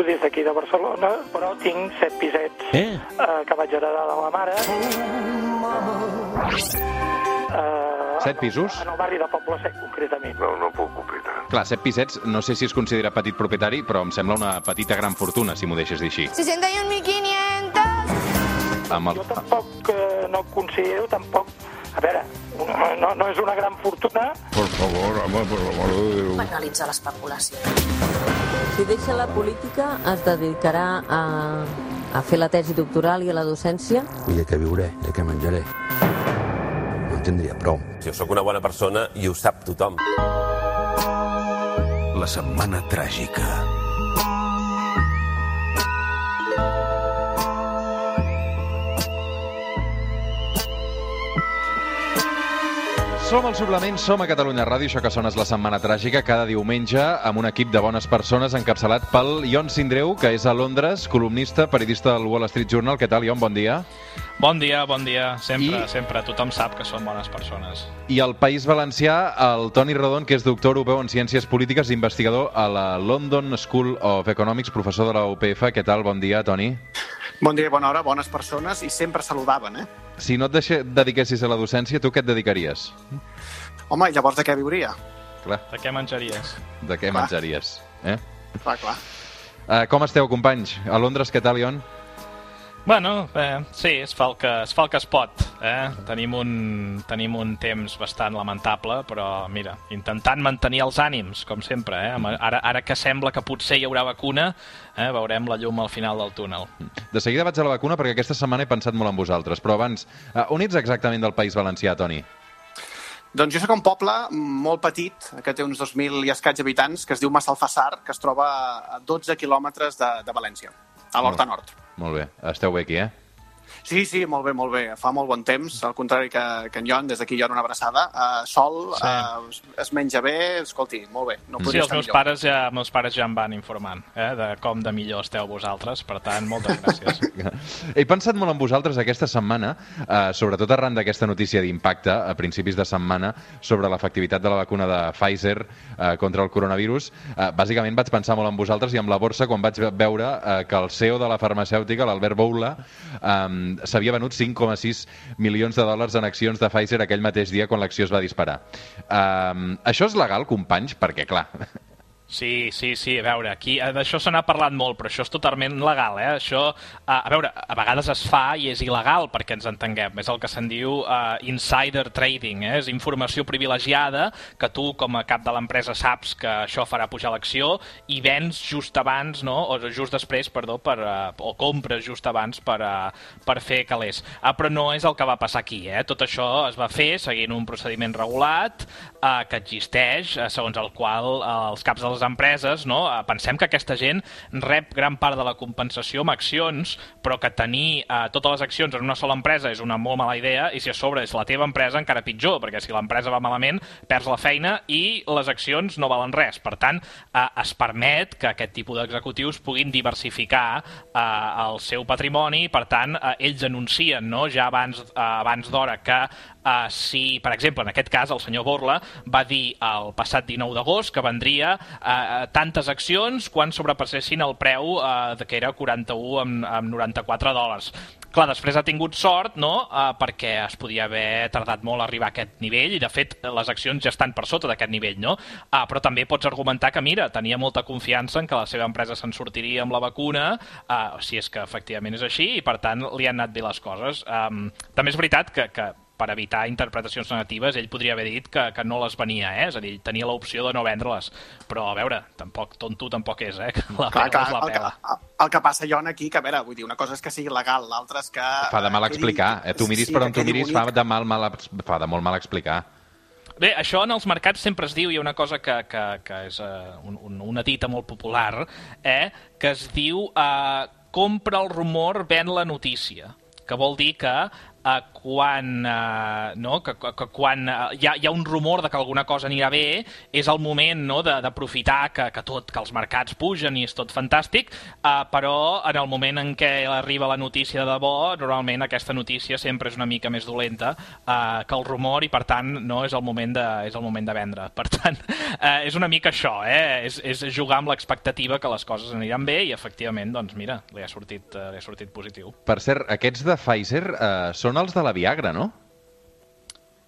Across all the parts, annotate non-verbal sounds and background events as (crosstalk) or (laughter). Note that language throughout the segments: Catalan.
truco des d'aquí de Barcelona, però tinc set pisets Eh? eh, que vaig heredar de la mare. Eh, Set pisos? En el barri de Poble Sec, concretament. No, no puc opinar. Clar, set pisets, no sé si es considera petit propietari, però em sembla una petita gran fortuna, si m'ho deixes dir així. 61.500. Amb el... Jo tampoc eh, no considero, tampoc... A veure, no, no és una gran fortuna, Por favor, home, per l'amor de Déu. Penalitza l'especulació. Si deixa la política, es dedicarà a, a fer la tesi doctoral i a la docència? I de què viuré, de què menjaré. No en tindria prou. Jo sóc una bona persona i ho sap tothom. La setmana tràgica. Som al Suplement, som a Catalunya Ràdio, això que sona és la Setmana Tràgica, cada diumenge amb un equip de bones persones encapçalat pel Ion Sindreu, que és a Londres, columnista, periodista del Wall Street Journal. Què tal, Ion? Bon dia. Bon dia, bon dia. Sempre, I- sempre. Tothom sap que són bones persones. I al País Valencià, el Toni Rodon, que és doctor europeu en Ciències Polítiques i investigador a la London School of Economics, professor de la UPF. Què tal? Bon dia, Toni. Bon dia, bona hora, bones persones i sempre saludaven, eh? Si no et deixe, dediquessis a la docència, tu què et dedicaries? Home, llavors de què viuria? Clar, De què menjaries? de què Clar. menjaries? Eh? Clar, clar. Uh, com esteu, companys? A Londres, què tal, Ion? Bueno, eh, sí, es fa, el que, es fa el que es pot. Eh? Tenim, un, tenim un temps bastant lamentable, però mira, intentant mantenir els ànims, com sempre. Eh? Ara, ara que sembla que potser hi haurà vacuna, eh? veurem la llum al final del túnel. De seguida vaig a la vacuna perquè aquesta setmana he pensat molt en vosaltres. Però abans, uh, on ets exactament del País Valencià, Toni? Doncs jo sóc un poble molt petit, que té uns 2.000 i escaig habitants, que es diu Massalfassar, que es troba a 12 quilòmetres de, de València, a l'Horta Nord. Molt bé. Esteu bé aquí, eh? Sí, sí, molt bé, molt bé. Fa molt bon temps, al contrari que, que en Jon, des d'aquí jo una abraçada. Uh, sol, Sí. uh, es, es menja bé, escolti, molt bé. No Sí, podria els meus millor. pares, ja, els meus pares ja em van informant eh? de com de millor esteu vosaltres, per tant, moltes gràcies. (laughs) He pensat molt en vosaltres aquesta setmana, eh, sobretot arran d'aquesta notícia d'impacte a principis de setmana sobre l'efectivitat de la vacuna de Pfizer eh, contra el coronavirus. Eh, bàsicament vaig pensar molt en vosaltres i amb la borsa quan vaig veure eh, que el CEO de la farmacèutica, l'Albert Boula, eh, s'havia venut 5,6 milions de dòlars en accions de Pfizer aquell mateix dia quan l'acció es va disparar. Eh, això és legal, companys? Perquè, clar, Sí, sí, sí, a veure, aquí eh, d'això se n'ha parlat molt, però això és totalment legal, eh? Això, eh, a veure, a vegades es fa i és il·legal, perquè ens entenguem, és el que se'n diu eh, insider trading, eh? és informació privilegiada que tu, com a cap de l'empresa, saps que això farà pujar l'acció i vens just abans, no?, o just després, perdó, per, eh, o compres just abans per, eh, per fer calés. Ah, però no és el que va passar aquí, eh? Tot això es va fer seguint un procediment regulat eh, que existeix, eh, segons el qual eh, els caps de les empreses, no? eh, pensem que aquesta gent rep gran part de la compensació amb accions, però que tenir eh, totes les accions en una sola empresa és una molt mala idea i si a sobre és la teva empresa encara pitjor, perquè si l'empresa va malament perds la feina i les accions no valen res. Per tant, eh, es permet que aquest tipus d'executius puguin diversificar eh, el seu patrimoni, per tant, eh, ells anuncien no? ja abans, eh, abans d'hora que eh, si, per exemple, en aquest cas, el senyor Borla va dir el passat 19 d'agost que vendria eh, tantes accions quan sobrepassessin el preu eh, de que era 41 amb, amb 94 dòlars. Clar, després ha tingut sort, no?, eh, perquè es podia haver tardat molt a arribar a aquest nivell i, de fet, les accions ja estan per sota d'aquest nivell, no? Ah, però també pots argumentar que, mira, tenia molta confiança en que la seva empresa se'n sortiria amb la vacuna, eh, si és que efectivament és així, i per tant li han anat bé les coses. Um, també és veritat que, que per evitar interpretacions negatives, ell podria haver dit que, que no les venia, eh? és a dir, tenia l'opció de no vendre-les. Però, a veure, tampoc, tonto tampoc és, eh? Que la Clar, pela clar, és la el, que, pela. el que passa, Jon, aquí, que a veure, vull dir, una cosa és que sigui legal, l'altra és que... fa de mal quedi- explicar. Eh? Tu miris sí, per on que tu miris, fa de, mal, mal, fa de molt mal explicar. Bé, això en els mercats sempre es diu, hi ha una cosa que, que, que és uh, un, un, una dita molt popular, eh, que es diu uh, compra el rumor, ven la notícia que vol dir que uh, quan, uh, no? que, que, que quan uh, hi, ha, hi ha un rumor de que alguna cosa anirà bé, és el moment no? d'aprofitar que, que, tot, que els mercats pugen i és tot fantàstic, uh, però en el moment en què arriba la notícia de debò, normalment aquesta notícia sempre és una mica més dolenta uh, que el rumor i, per tant, no és el moment de, és el moment de vendre. Per tant, uh, (laughs) és una mica això, eh? és, és jugar amb l'expectativa que les coses aniran bé i, efectivament, doncs mira, li ha sortit, uh, li ha sortit positiu. Per cert, aquests de Pfizer eh, són els de la Viagra, no?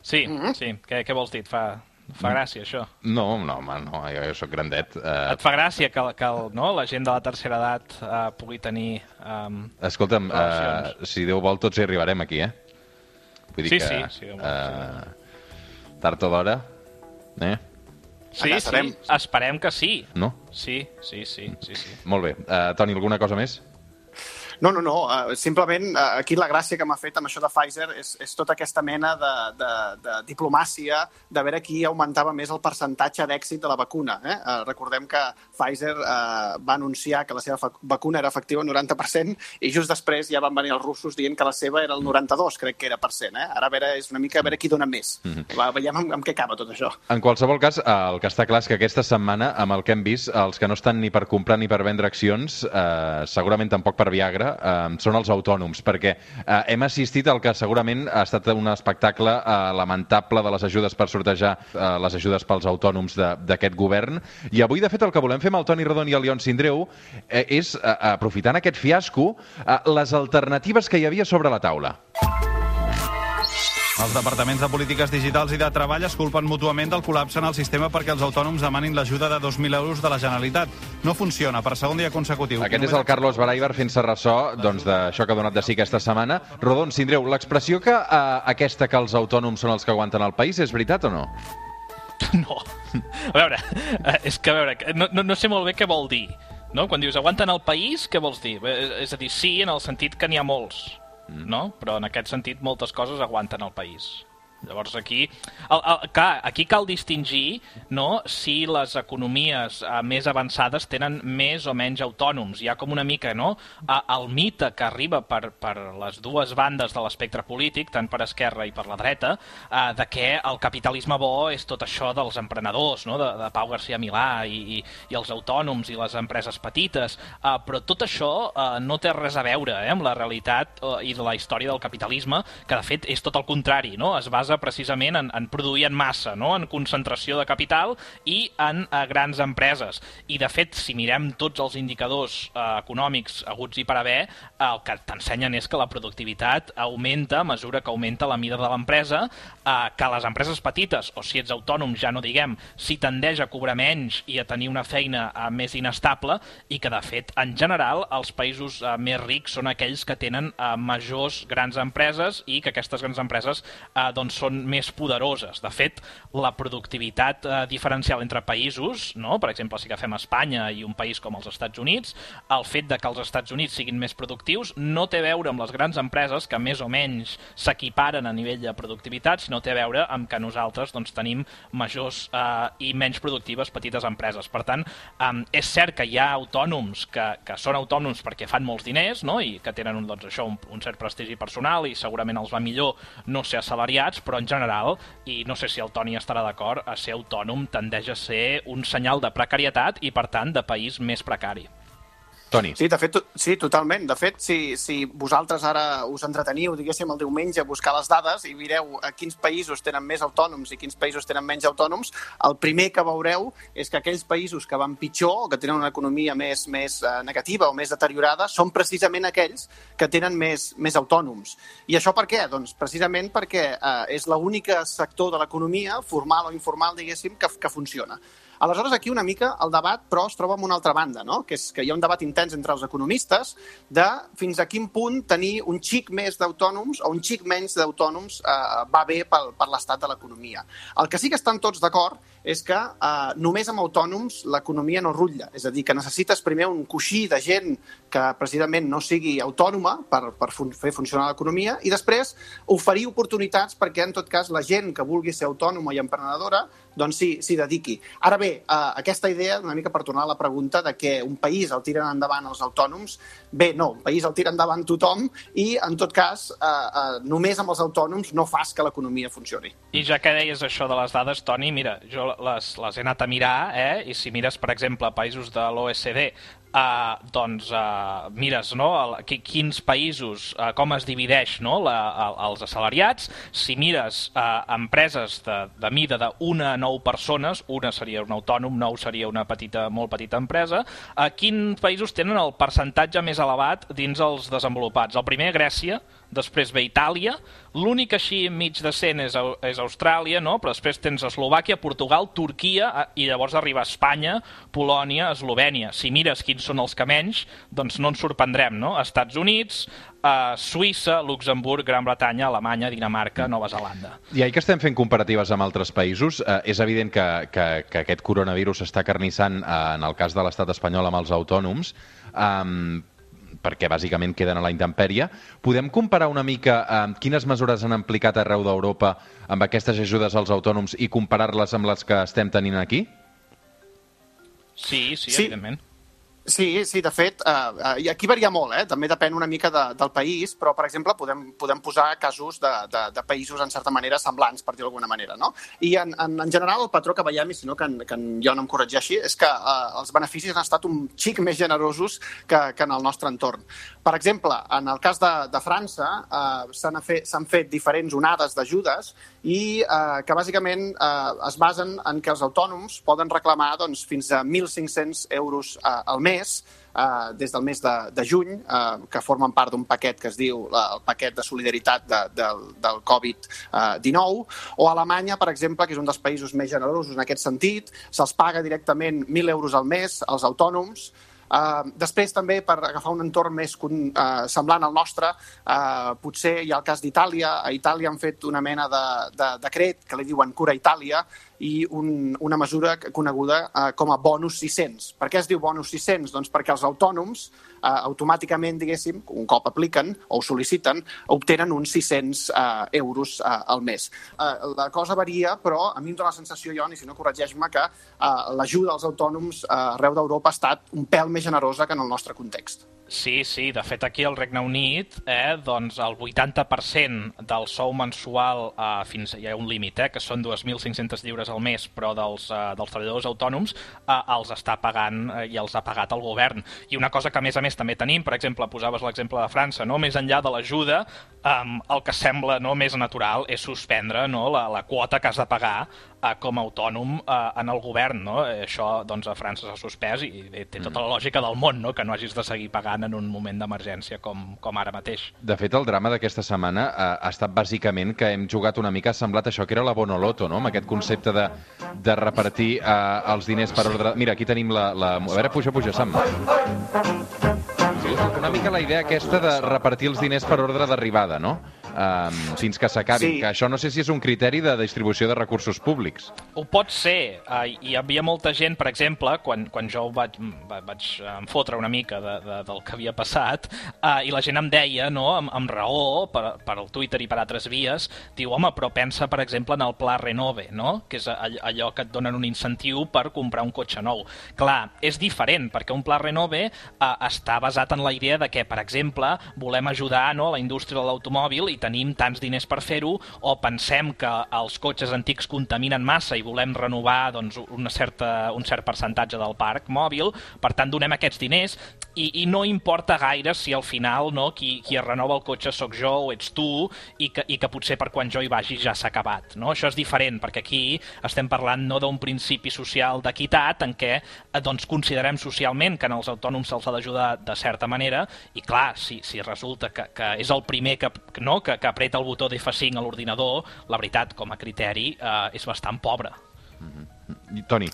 Sí, sí. Què, què vols dir? Et fa, et fa gràcia, això? No, no, home, no, jo, jo sóc grandet. Eh, Et fa gràcia que, que el, no, la gent de la tercera edat uh, pugui tenir... Um, escolta'm, eh, si Déu vol, tots hi arribarem aquí, eh? Vull dir Sí, que, sí, sí, Déu vol, eh, tard o d'hora, eh? sí, Allà sí, esperem que sí. No? Sí, sí, sí, sí, sí. Molt bé. Uh, Toni, alguna cosa més? No, no, no. Uh, simplement, uh, aquí la gràcia que m'ha fet amb això de Pfizer és, és tota aquesta mena de, de, de diplomàcia de veure qui augmentava més el percentatge d'èxit de la vacuna. Eh? Uh, recordem que Pfizer uh, va anunciar que la seva vacuna era efectiva al 90% i just després ja van venir els russos dient que la seva era el 92, crec que era per cent. Eh? Ara a veure, és una mica a veure qui dona més. Mm -hmm. Va, veiem amb, amb què acaba tot això. En qualsevol cas, el que està clar és que aquesta setmana, amb el que hem vist, els que no estan ni per comprar ni per vendre accions, eh, segurament tampoc per Viagra, eh, són els autònoms, perquè eh, hem assistit al que segurament ha estat un espectacle eh, lamentable de les ajudes per sortejar eh, les ajudes pels autònoms d'aquest govern. I avui, de fet, el que volem fer amb el Toni Rodon i el Leon Sindreu eh, és, eh, aprofitant aquest fiasco, eh, les alternatives que hi havia sobre la taula. Els departaments de polítiques digitals i de treball es culpen mútuament del col·lapse en el sistema perquè els autònoms demanin l'ajuda de 2.000 euros de la Generalitat. No funciona per segon dia consecutiu. Aquest és el Carlos Baraibar fent-se ressò doncs, d'això que ha donat de sí aquesta setmana. Rodon, Sindreu, l'expressió que eh, aquesta que els autònoms són els que aguanten el país és veritat o no? (laughs) No. A veure, eh, és que a veure, no, no, no sé molt bé què vol dir. No? Quan dius aguanten el país, què vols dir? Eh, És a dir, sí, en el sentit que n'hi ha molts, no? Però en aquest sentit moltes coses aguanten el país. Llavors aquí, el, el, clar, aquí cal distingir no, si les economies eh, més avançades tenen més o menys autònoms. Hi ha com una mica no, el mite que arriba per, per les dues bandes de l'espectre polític, tant per esquerra i per la dreta, eh, de que el capitalisme bo és tot això dels emprenedors, no, de, de Pau García Milà i, i, i els autònoms i les empreses petites, eh, però tot això eh, no té res a veure eh, amb la realitat eh, i de la història del capitalisme, que de fet és tot el contrari, no? es basa precisament en, en produir en massa, no? en concentració de capital i en eh, grans empreses. I de fet, si mirem tots els indicadors eh, econòmics aguts i per haver, eh, el que t'ensenyen és que la productivitat augmenta a mesura que augmenta la mida de l'empresa, eh, que les empreses petites, o si ets autònom, ja no diguem, si tendeix a cobrar menys i a tenir una feina eh, més inestable i que, de fet, en general, els països eh, més rics són aquells que tenen eh, majors grans empreses i que aquestes grans empreses eh, doncs, són més poderoses. De fet, la productivitat eh, diferencial entre països, no? per exemple, si agafem Espanya i un país com els Estats Units, el fet de que els Estats Units siguin més productius no té a veure amb les grans empreses que més o menys s'equiparen a nivell de productivitat, sinó té a veure amb que nosaltres doncs, tenim majors eh, i menys productives petites empreses. Per tant, eh, és cert que hi ha autònoms que, que són autònoms perquè fan molts diners no? i que tenen un, doncs, això, un, un cert prestigi personal i segurament els va millor no ser assalariats, però en general, i no sé si el Toni estarà d'acord, a ser autònom tendeix a ser un senyal de precarietat i, per tant, de país més precari. Toni. Sí, de fet, sí, totalment. De fet, si, si vosaltres ara us entreteniu, diguéssim, el diumenge a buscar les dades i mireu a quins països tenen més autònoms i quins països tenen menys autònoms, el primer que veureu és que aquells països que van pitjor que tenen una economia més, més eh, negativa o més deteriorada són precisament aquells que tenen més, més autònoms. I això per què? Doncs precisament perquè eh, és l'únic sector de l'economia, formal o informal, diguéssim, que, que funciona. Aleshores, aquí una mica el debat, però, es troba en una altra banda, no? que és que hi ha un debat intens entre els economistes de fins a quin punt tenir un xic més d'autònoms o un xic menys d'autònoms eh, va bé per, per l'estat de l'economia. El que sí que estan tots d'acord és que eh, només amb autònoms l'economia no rutlla. És a dir, que necessites primer un coixí de gent que precisament no sigui autònoma per, per fun fer funcionar l'economia i després oferir oportunitats perquè, en tot cas, la gent que vulgui ser autònoma i emprenedora doncs s'hi dediqui. Ara bé, eh, aquesta idea, una mica per tornar a la pregunta de que un país el tiren endavant els autònoms, bé, no, un país el tira endavant tothom i, en tot cas, eh, eh, només amb els autònoms no fas que l'economia funcioni. I ja que deies això de les dades, Toni, mira, jo les, les he anat a mirar, eh? i si mires, per exemple, països de l'OSCD, Uh, doncs uh, mires no, el, quins països, uh, com es divideix no, la, el, els assalariats, si mires uh, empreses de, de mida d'una a nou persones, una seria un autònom, nou seria una petita, molt petita empresa, uh, quins països tenen el percentatge més elevat dins els desenvolupats? El primer, Grècia, després ve Itàlia, l'únic així enmig decent és, és Austràlia, no? però després tens Eslovàquia, Portugal, Turquia, i llavors arriba Espanya, Polònia, Eslovènia. Si mires quins són els que menys, doncs no ens sorprendrem, no? Estats Units, eh, Suïssa, Luxemburg, Gran Bretanya, Alemanya, Dinamarca, Nova Zelanda. I ahir que estem fent comparatives amb altres països, eh, és evident que, que, que aquest coronavirus està carnissant, eh, en el cas de l'estat espanyol, amb els autònoms, eh, perquè bàsicament queden a la intempèrie. Podem comparar una mica eh, quines mesures han aplicat arreu d'Europa amb aquestes ajudes als autònoms i comparar-les amb les que estem tenint aquí? Sí, sí, sí. evidentment. Sí, sí, de fet, eh, i aquí varia molt, eh? també depèn una mica de, del país, però, per exemple, podem, podem posar casos de, de, de països, en certa manera, semblants, per dir d'alguna manera. No? I, en, en, en general, el patró que veiem, i si no, que, en, que en jo no em corregeixi, és que eh, els beneficis han estat un xic més generosos que, que en el nostre entorn. Per exemple, en el cas de, de França, eh, s'han fet, fet diferents onades d'ajudes i eh, que, bàsicament, eh, es basen en que els autònoms poden reclamar doncs, fins a 1.500 euros eh, al mes mes, eh, des del mes de, de juny, eh, que formen part d'un paquet que es diu eh, el paquet de solidaritat de, de, del Covid-19, o Alemanya, per exemple, que és un dels països més generosos en aquest sentit, se'ls paga directament 1.000 euros al mes als autònoms, Uh, després, també, per agafar un entorn més uh, semblant al nostre, uh, potser hi ha el cas d'Itàlia. A Itàlia han fet una mena de, de decret que li diuen Cura Itàlia, i un, una mesura coneguda eh, com a bonus 600. Per què es diu bonus 600? Doncs perquè els autònoms eh, automàticament, diguéssim, un cop apliquen o sol·liciten, obtenen uns 600 eh, euros eh, al mes. Eh, la cosa varia, però a mi em dóna la sensació, Ion, i si no corregeix-me, que eh, l'ajuda als autònoms eh, arreu d'Europa ha estat un pèl més generosa que en el nostre context. Sí, sí, de fet aquí al Regne Unit eh, doncs el 80% del sou mensual eh, fins hi ha un límit, eh, que són 2.500 lliures al mes, però dels, eh, dels treballadors autònoms eh, els està pagant eh, i els ha pagat el govern. I una cosa que a més a més també tenim, per exemple, posaves l'exemple de França, no? més enllà de l'ajuda, eh, el que sembla no més natural és suspendre no? la, la quota que has de pagar eh, com a autònom eh, en el govern. No? Eh, això doncs, a França s'ha suspès i, i té tota la mm. lògica del món, no? que no hagis de seguir pagant en un moment d'emergència com, com ara mateix. De fet, el drama d'aquesta setmana eh, ha estat bàsicament que hem jugat una mica, ha semblat això que era la Bonoloto, no? amb aquest concepte de, de repartir eh, els diners per ordre... Mira, aquí tenim la... la... A veure, puja, puja, Sam. Una mica la idea aquesta de repartir els diners per ordre d'arribada, no? Um, fins que s'acabin. Sí. Que això no sé si és un criteri de distribució de recursos públics. Ho pot ser. Uh, hi havia molta gent, per exemple, quan, quan jo vaig, vaig enfotre una mica de, de, del que havia passat, uh, i la gent em deia, no, amb, amb raó, per, per el Twitter i per altres vies, diu, home, però pensa, per exemple, en el Pla Renove, no? que és allò que et donen un incentiu per comprar un cotxe nou. Clar, és diferent, perquè un Pla Renove uh, està basat en la idea de que, per exemple, volem ajudar no, a la indústria de l'automòbil i tenim tants diners per fer-ho o pensem que els cotxes antics contaminen massa i volem renovar doncs, una certa, un cert percentatge del parc mòbil, per tant donem aquests diners i, i no importa gaire si al final no, qui, qui es renova el cotxe sóc jo o ets tu i que, i que potser per quan jo hi vagi ja s'ha acabat. No? Això és diferent perquè aquí estem parlant no d'un principi social d'equitat en què eh, doncs, considerem socialment que en els autònoms se'ls ha d'ajudar de certa manera i clar, si, si resulta que, que és el primer que, no, que, que apreta el botó d'F5 a l'ordinador, la veritat, com a criteri, eh, és bastant pobre. Mm -hmm. Toni.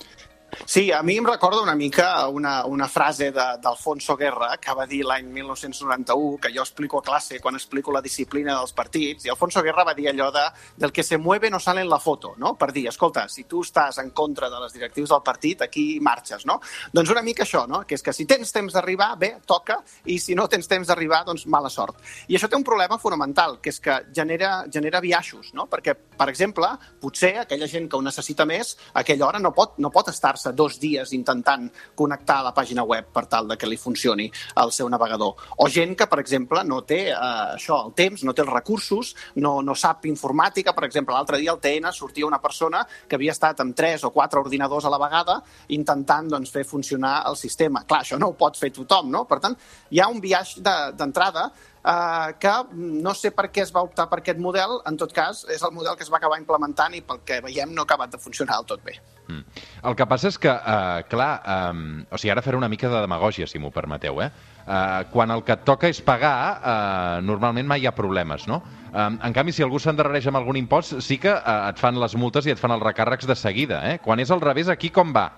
Sí, a mi em recorda una mica una, una frase d'Alfonso Guerra que va dir l'any 1991, que jo explico a classe quan explico la disciplina dels partits, i Alfonso Guerra va dir allò de del que se mueve no sale en la foto, no? per dir, escolta, si tu estàs en contra de les directius del partit, aquí marxes, no? Doncs una mica això, no? que és que si tens temps d'arribar, bé, toca, i si no tens temps d'arribar, doncs mala sort. I això té un problema fonamental, que és que genera, genera biaixos, no? perquè, per exemple, potser aquella gent que ho necessita més, a aquella hora no pot, no pot estar-se dos dies intentant connectar a la pàgina web per tal de que li funcioni el seu navegador. O gent que, per exemple, no té eh, això, el temps, no té els recursos, no, no sap informàtica. Per exemple, l'altre dia al TN sortia una persona que havia estat amb tres o quatre ordinadors a la vegada intentant doncs, fer funcionar el sistema. Clar, això no ho pot fer tothom, no? Per tant, hi ha un viatge de- d'entrada eh, que no sé per què es va optar per aquest model, en tot cas, és el model que es va acabar implementant i pel que veiem no ha acabat de funcionar del tot bé. Mm. El que passa és que, uh, clar, um, o sigui, ara faré una mica de demagògia, si m'ho permeteu, eh? Uh, quan el que et toca és pagar, uh, normalment mai hi ha problemes, no? Um, en canvi, si algú s'endarrereix amb algun impost, sí que uh, et fan les multes i et fan els recàrrecs de seguida, eh? Quan és al revés, aquí com va?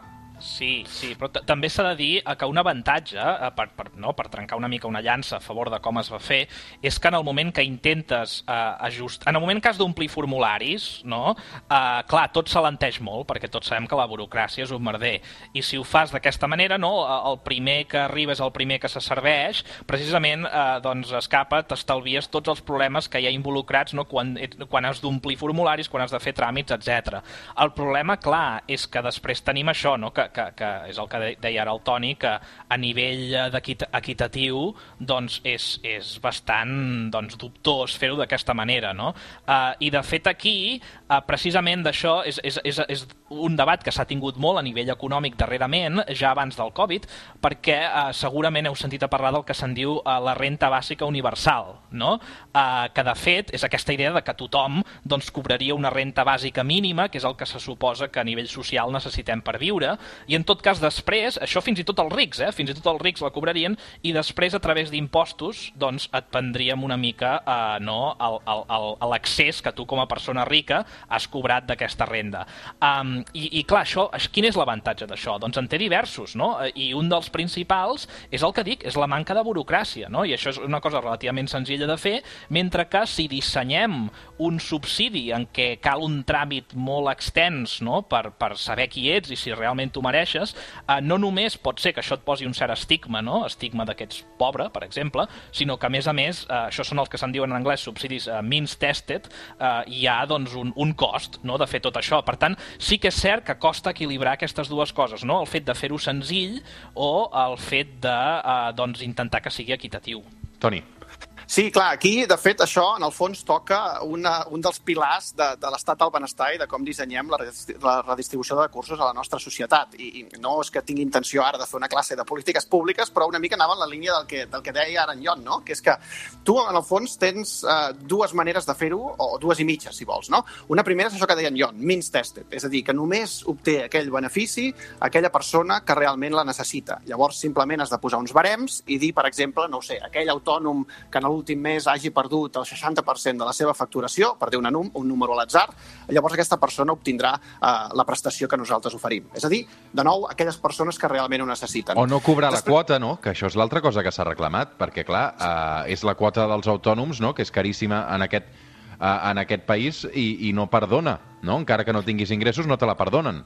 Sí, sí, però també s'ha de dir eh, que un avantatge, eh, per, per, no, per trencar una mica una llança a favor de com es va fer, és que en el moment que intentes eh, ajustar... En el moment que has d'omplir formularis, no, eh, clar, tot s'alenteix molt, perquè tots sabem que la burocràcia és un merder. I si ho fas d'aquesta manera, no, eh, el primer que arriba és el primer que se serveix, precisament eh, doncs escapa, t'estalvies tots els problemes que hi ha involucrats no, quan, quan has d'omplir formularis, quan has de fer tràmits, etc. El problema, clar, és que després tenim això, no? que, que, que és el que de- deia ara el Toni, que a nivell eh, d'equit- equitatiu doncs és, és bastant doncs, dubtós fer-ho d'aquesta manera. No? Uh, I de fet aquí, uh, precisament d'això, és, és, és, és un debat que s'ha tingut molt a nivell econòmic darrerament, ja abans del Covid, perquè uh, segurament heu sentit a parlar del que se'n diu uh, la renta bàsica universal, no? uh, que de fet és aquesta idea de que tothom doncs, cobraria una renta bàsica mínima, que és el que se suposa que a nivell social necessitem per viure, i en tot cas després, això fins i tot els rics, eh? fins i tot els rics la cobrarien, i després a través d'impostos doncs, et prendríem una mica eh, no, l'accés que tu com a persona rica has cobrat d'aquesta renda. Um, i, I clar, això, aix- quin és l'avantatge d'això? Doncs en té diversos, no? I un dels principals és el que dic, és la manca de burocràcia, no? I això és una cosa relativament senzilla de fer, mentre que si dissenyem un subsidi en què cal un tràmit molt extens no? per, per saber qui ets i si realment tu mereixes, eh, no només pot ser que això et posi un cert estigma, no? estigma de que ets pobre, per exemple, sinó que a més a més, eh, això són els que se'n diuen en anglès subsidis eh, means tested, eh, hi ha doncs, un, un cost no? de fer tot això. Per tant, sí que és cert que costa equilibrar aquestes dues coses, no? el fet de fer-ho senzill o el fet de eh, doncs, intentar que sigui equitatiu. Toni. Sí, clar, aquí, de fet, això, en el fons, toca una, un dels pilars de, de l'estat del benestar i de com dissenyem la, la redistribució de recursos a la nostra societat. I, I no és que tingui intenció ara de fer una classe de polítiques públiques, però una mica anava en la línia del que, del que deia ara en Jon, no? que és que tu, en el fons, tens uh, dues maneres de fer-ho, o dues i mitja, si vols. No? Una primera és això que deia en Jon, means tested, és a dir, que només obté aquell benefici aquella persona que realment la necessita. Llavors, simplement has de posar uns barems i dir, per exemple, no sé, aquell autònom que en l'últim mes hagi perdut el 60% de la seva facturació, per dir una num, un número a l'atzar, llavors aquesta persona obtindrà eh, la prestació que nosaltres oferim. És a dir, de nou, aquelles persones que realment ho necessiten. O no cobrar la Després- quota, no? Que això és l'altra cosa que s'ha reclamat, perquè, clar, eh, és la quota dels autònoms, no?, que és caríssima en aquest, eh, en aquest país i, i no perdona, no? Encara que no tinguis ingressos, no te la perdonen.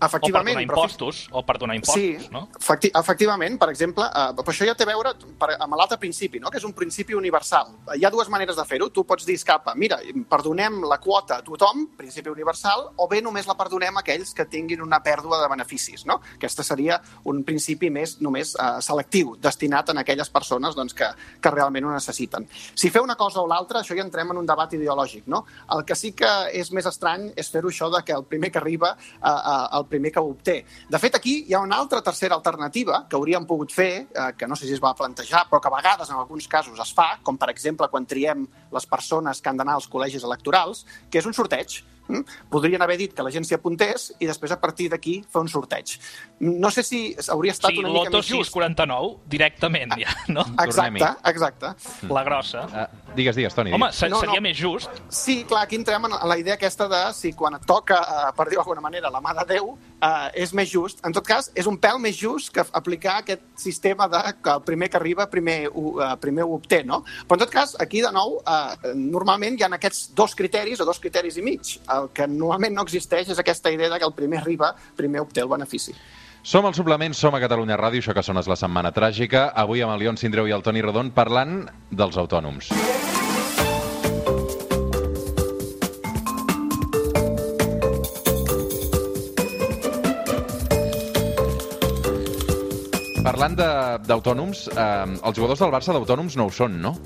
Efectivament, o per donar però impostos, o per donar impostos, sí, no? efecti efectivament, per exemple, eh, però això ja té a veure per, amb l'altre principi, no? que és un principi universal. Hi ha dues maneres de fer-ho. Tu pots dir, escapa, mira, perdonem la quota a tothom, principi universal, o bé només la perdonem a aquells que tinguin una pèrdua de beneficis. No? Aquesta seria un principi més només eh, selectiu, destinat a aquelles persones doncs, que, que realment ho necessiten. Si fer una cosa o l'altra, això ja entrem en un debat ideològic. No? El que sí que és més estrany és fer-ho això de que el primer que arriba, eh, eh, el primer que ho obté. De fet, aquí hi ha una altra tercera alternativa que hauríem pogut fer, eh, que no sé si es va plantejar, però que a vegades en alguns casos es fa, com per exemple quan triem les persones que han d'anar als col·legis electorals, que és un sorteig. Mm? Podrien haver dit que la gent s'hi apuntés i després a partir d'aquí fer un sorteig. No sé si hauria estat Sí, una mica més just. 649, directament, ja, no? Exacte, exacte. La grossa. Uh, digues, digues, Toni. Home, digues. No, seria no. més just. Sí, clar, aquí entrem en la idea aquesta de si quan et toca, eh, per dir-ho d'alguna manera, la mà de Déu, eh, és més just. En tot cas, és un pèl més just que aplicar aquest sistema de que el primer que arriba primer ho, eh, primer ho obté, no? Però en tot cas, aquí de nou, eh, normalment hi ha aquests dos criteris o dos criteris i mig. El que normalment no existeix és aquesta idea de que el primer arriba, primer obté el benefici. Som al suplement, som a Catalunya Ràdio, això que sona és la setmana tràgica. Avui amb el Lion Sindreu i el Toni Rodon parlant dels autònoms. Parlant d'autònoms, eh, els jugadors del Barça d'autònoms no ho són, no?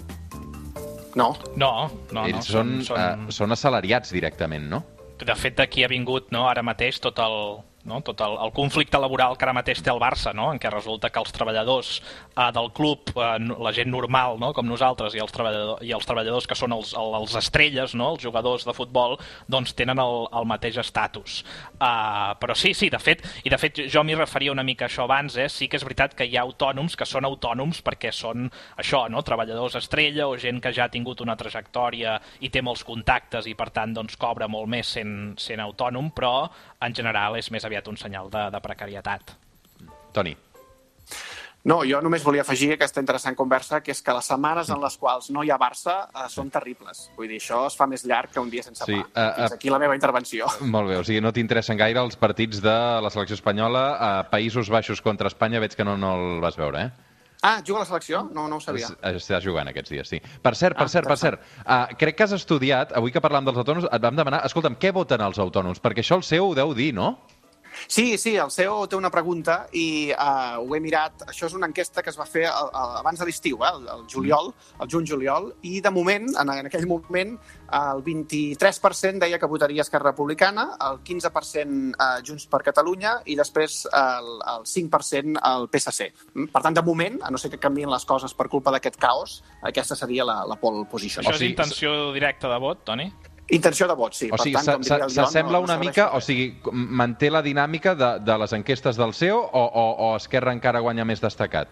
No. No, no, no. Ells són, són... Eh, són assalariats directament, no? De fet, aquí ha vingut no, ara mateix tot el, no, tot el, el conflicte laboral que ara mateix té el Barça, no? en què resulta que els treballadors eh, del club, eh, la gent normal, no? com nosaltres, i els, treballador, i els treballadors que són els, el- els estrelles, no? els jugadors de futbol, doncs tenen el, el mateix estatus. Uh, però sí, sí, de fet, i de fet jo m'hi referia una mica a això abans, eh? sí que és veritat que hi ha autònoms que són autònoms perquè són això, no? treballadors estrella o gent que ja ha tingut una trajectòria i té molts contactes i per tant doncs, cobra molt més sent, sent autònom, però en general és més aviat un senyal de, de precarietat. Toni. No, jo només volia afegir aquesta interessant conversa, que és que les setmanes en les quals no hi ha Barça eh, són terribles. Vull dir, això es fa més llarg que un dia sense Sí, pa. eh, Fins eh, aquí la meva intervenció. (laughs) Molt bé, o sigui, no t'interessen gaire els partits de la selecció espanyola a Països Baixos contra Espanya, veig que no, no el vas veure, eh? Ah, juga a la selecció? No, no ho sabia. Es- Estàs jugant aquests dies, sí. Per cert, per Ah, cert, per cert, uh, crec que has estudiat, avui que parlam dels autònoms, et vam demanar, escolta'm, què voten els autònoms? Perquè això el seu ho deu dir, no? Sí, sí, el CEO té una pregunta i uh, ho he mirat. Això és una enquesta que es va fer el, el, abans de l'estiu, eh, el, el juliol, el juny-juliol, i de moment, en, en aquell moment, el 23% deia que votaria Esquerra Republicana, el 15% uh, Junts per Catalunya i després el, el 5% el PSC. Mm? Per tant, de moment, a no ser que canvien les coses per culpa d'aquest caos, aquesta seria la, la pole position. Això és intenció directa de vot, Toni? Intenció de vot, sí. O sigui, s'assembla no- no una serveix mica, o sigui, manté la dinàmica de, de les enquestes del CEO o, o, o Esquerra encara guanya més destacat?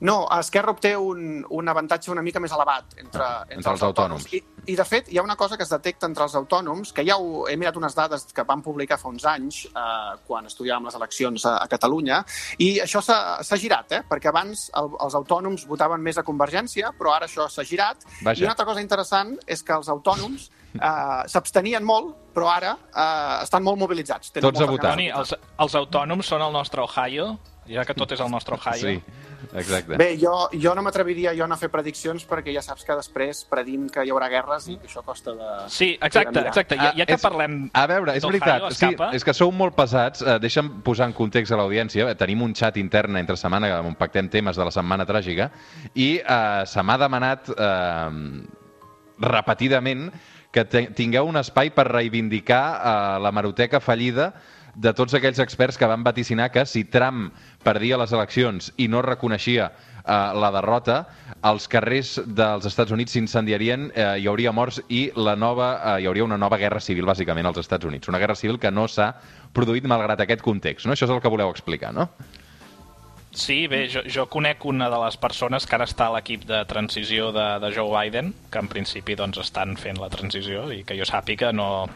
No, Esquerra obté un, un avantatge una mica més elevat entre, entre, entre els autònoms. I, I, de fet, hi ha una cosa que es detecta entre els autònoms, que ja ho, he mirat unes dades que van publicar fa uns anys, eh, quan estudiàvem les eleccions a, a Catalunya, i això s'ha s'ha girat, eh? perquè abans el, els autònoms votaven més a Convergència, però ara això s'ha girat. Vaja. I una altra cosa interessant és que els autònoms eh, s'abstenien molt, però ara eh, estan molt mobilitzats. Tenen Tots a votar. Toni, els, els autònoms són el nostre Ohio, ja que tot és el nostre Ohio. Sí, exacte. Bé, jo, jo no m'atreviria jo a fer prediccions perquè ja saps que després predim que hi haurà guerres i que això costa de... Sí, exacte, de exacte. Ja, ja que Ah, és- parlem A veure, és veritat, sí, escapa. és que sou molt pesats. Eh, deixa'm posar en context a l'audiència. Tenim un xat intern entre setmana on pactem temes de la setmana tràgica i eh, se m'ha demanat eh, repetidament que tingueu un espai per reivindicar eh, la maroteca fallida de tots aquells experts que van vaticinar que si Trump perdia les eleccions i no reconeixia eh, la derrota, els carrers dels Estats Units s'incendiarien, eh, hi hauria morts i la nova, eh, hi hauria una nova guerra civil, bàsicament, als Estats Units. Una guerra civil que no s'ha produït malgrat aquest context. No? Això és el que voleu explicar, no? Sí, bé, jo, jo conec una de les persones que ara està a l'equip de transició de, de Joe Biden, que en principi doncs, estan fent la transició i que jo sàpiga no,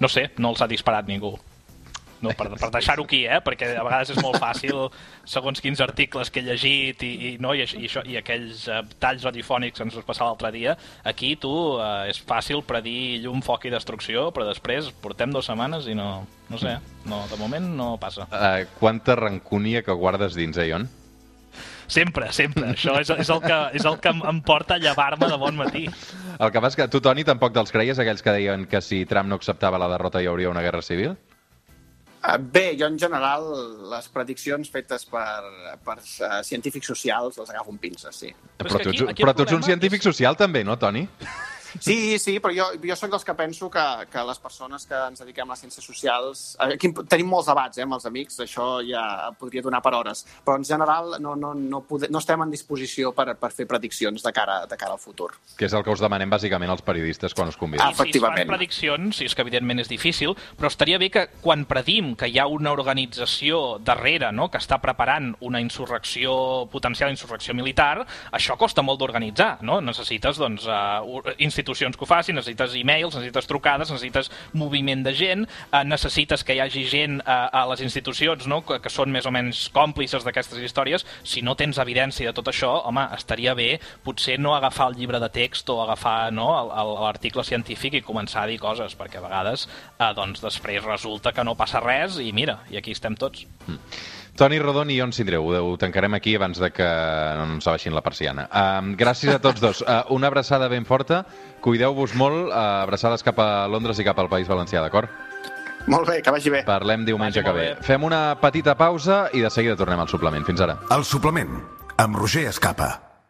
no sé, no els ha disparat ningú. No, per, per deixar-ho aquí, eh? perquè a vegades és molt fàcil, segons quins articles que he llegit i, i, no, i, i, això, i aquells eh, talls radiofònics que ens vas passar l'altre dia, aquí tu eh, és fàcil predir llum, foc i destrucció, però després portem dues setmanes i no, no sé, no, de moment no passa. Eh, quanta rancúnia que guardes dins, eh, Ion? Sempre, sempre. Això és, és, el que, és el que em- em porta a llevar-me de bon matí. El que passa és que tu, Toni, tampoc te'ls creies, aquells que deien que si Trump no acceptava la derrota hi hauria una guerra civil? Eh, Bé, jo en general les prediccions fetes per, per uh, científics socials les agafo amb pinces, sí. Però, tu, ets- però tu ets un científic social també, no, Toni? (laughs) Sí, sí, però jo, jo sóc dels que penso que, que les persones que ens dediquem a les ciències socials... Aquí tenim molts debats eh, amb els amics, això ja podria donar per hores, però en general no, no, no, pode, no estem en disposició per, per fer prediccions de cara, de cara al futur. Que és el que us demanem bàsicament als periodistes quan us conviden. Ah, efectivament. Si es fan prediccions, i és que evidentment és difícil, però estaria bé que quan predim que hi ha una organització darrere no?, que està preparant una insurrecció, potencial insurrecció militar, això costa molt d'organitzar, no? Necessites, doncs, uh, institucions que ho facin, necessites e-mails, necessites trucades, necessites moviment de gent, uh, necessites que hi hagi gent uh, a les institucions no? que, que són més o menys còmplices d'aquestes històries. Si no tens evidència de tot això, home, estaria bé potser no agafar el llibre de text o agafar no, l'article científic i començar a dir coses, perquè a vegades uh, doncs, després resulta que no passa res i mira, i aquí estem tots. Mm. Toni Rodon i Ion Sindreu, ho tancarem aquí abans de que no ens abaixin la persiana. Uh, gràcies a tots dos. Uh, una abraçada ben forta, cuideu-vos molt, uh, abraçades cap a Londres i cap al País Valencià, d'acord? Molt bé, que vagi bé. Parlem diumenge que ve. Fem una petita pausa i de seguida tornem al suplement. Fins ara. El suplement, amb Roger Escapa.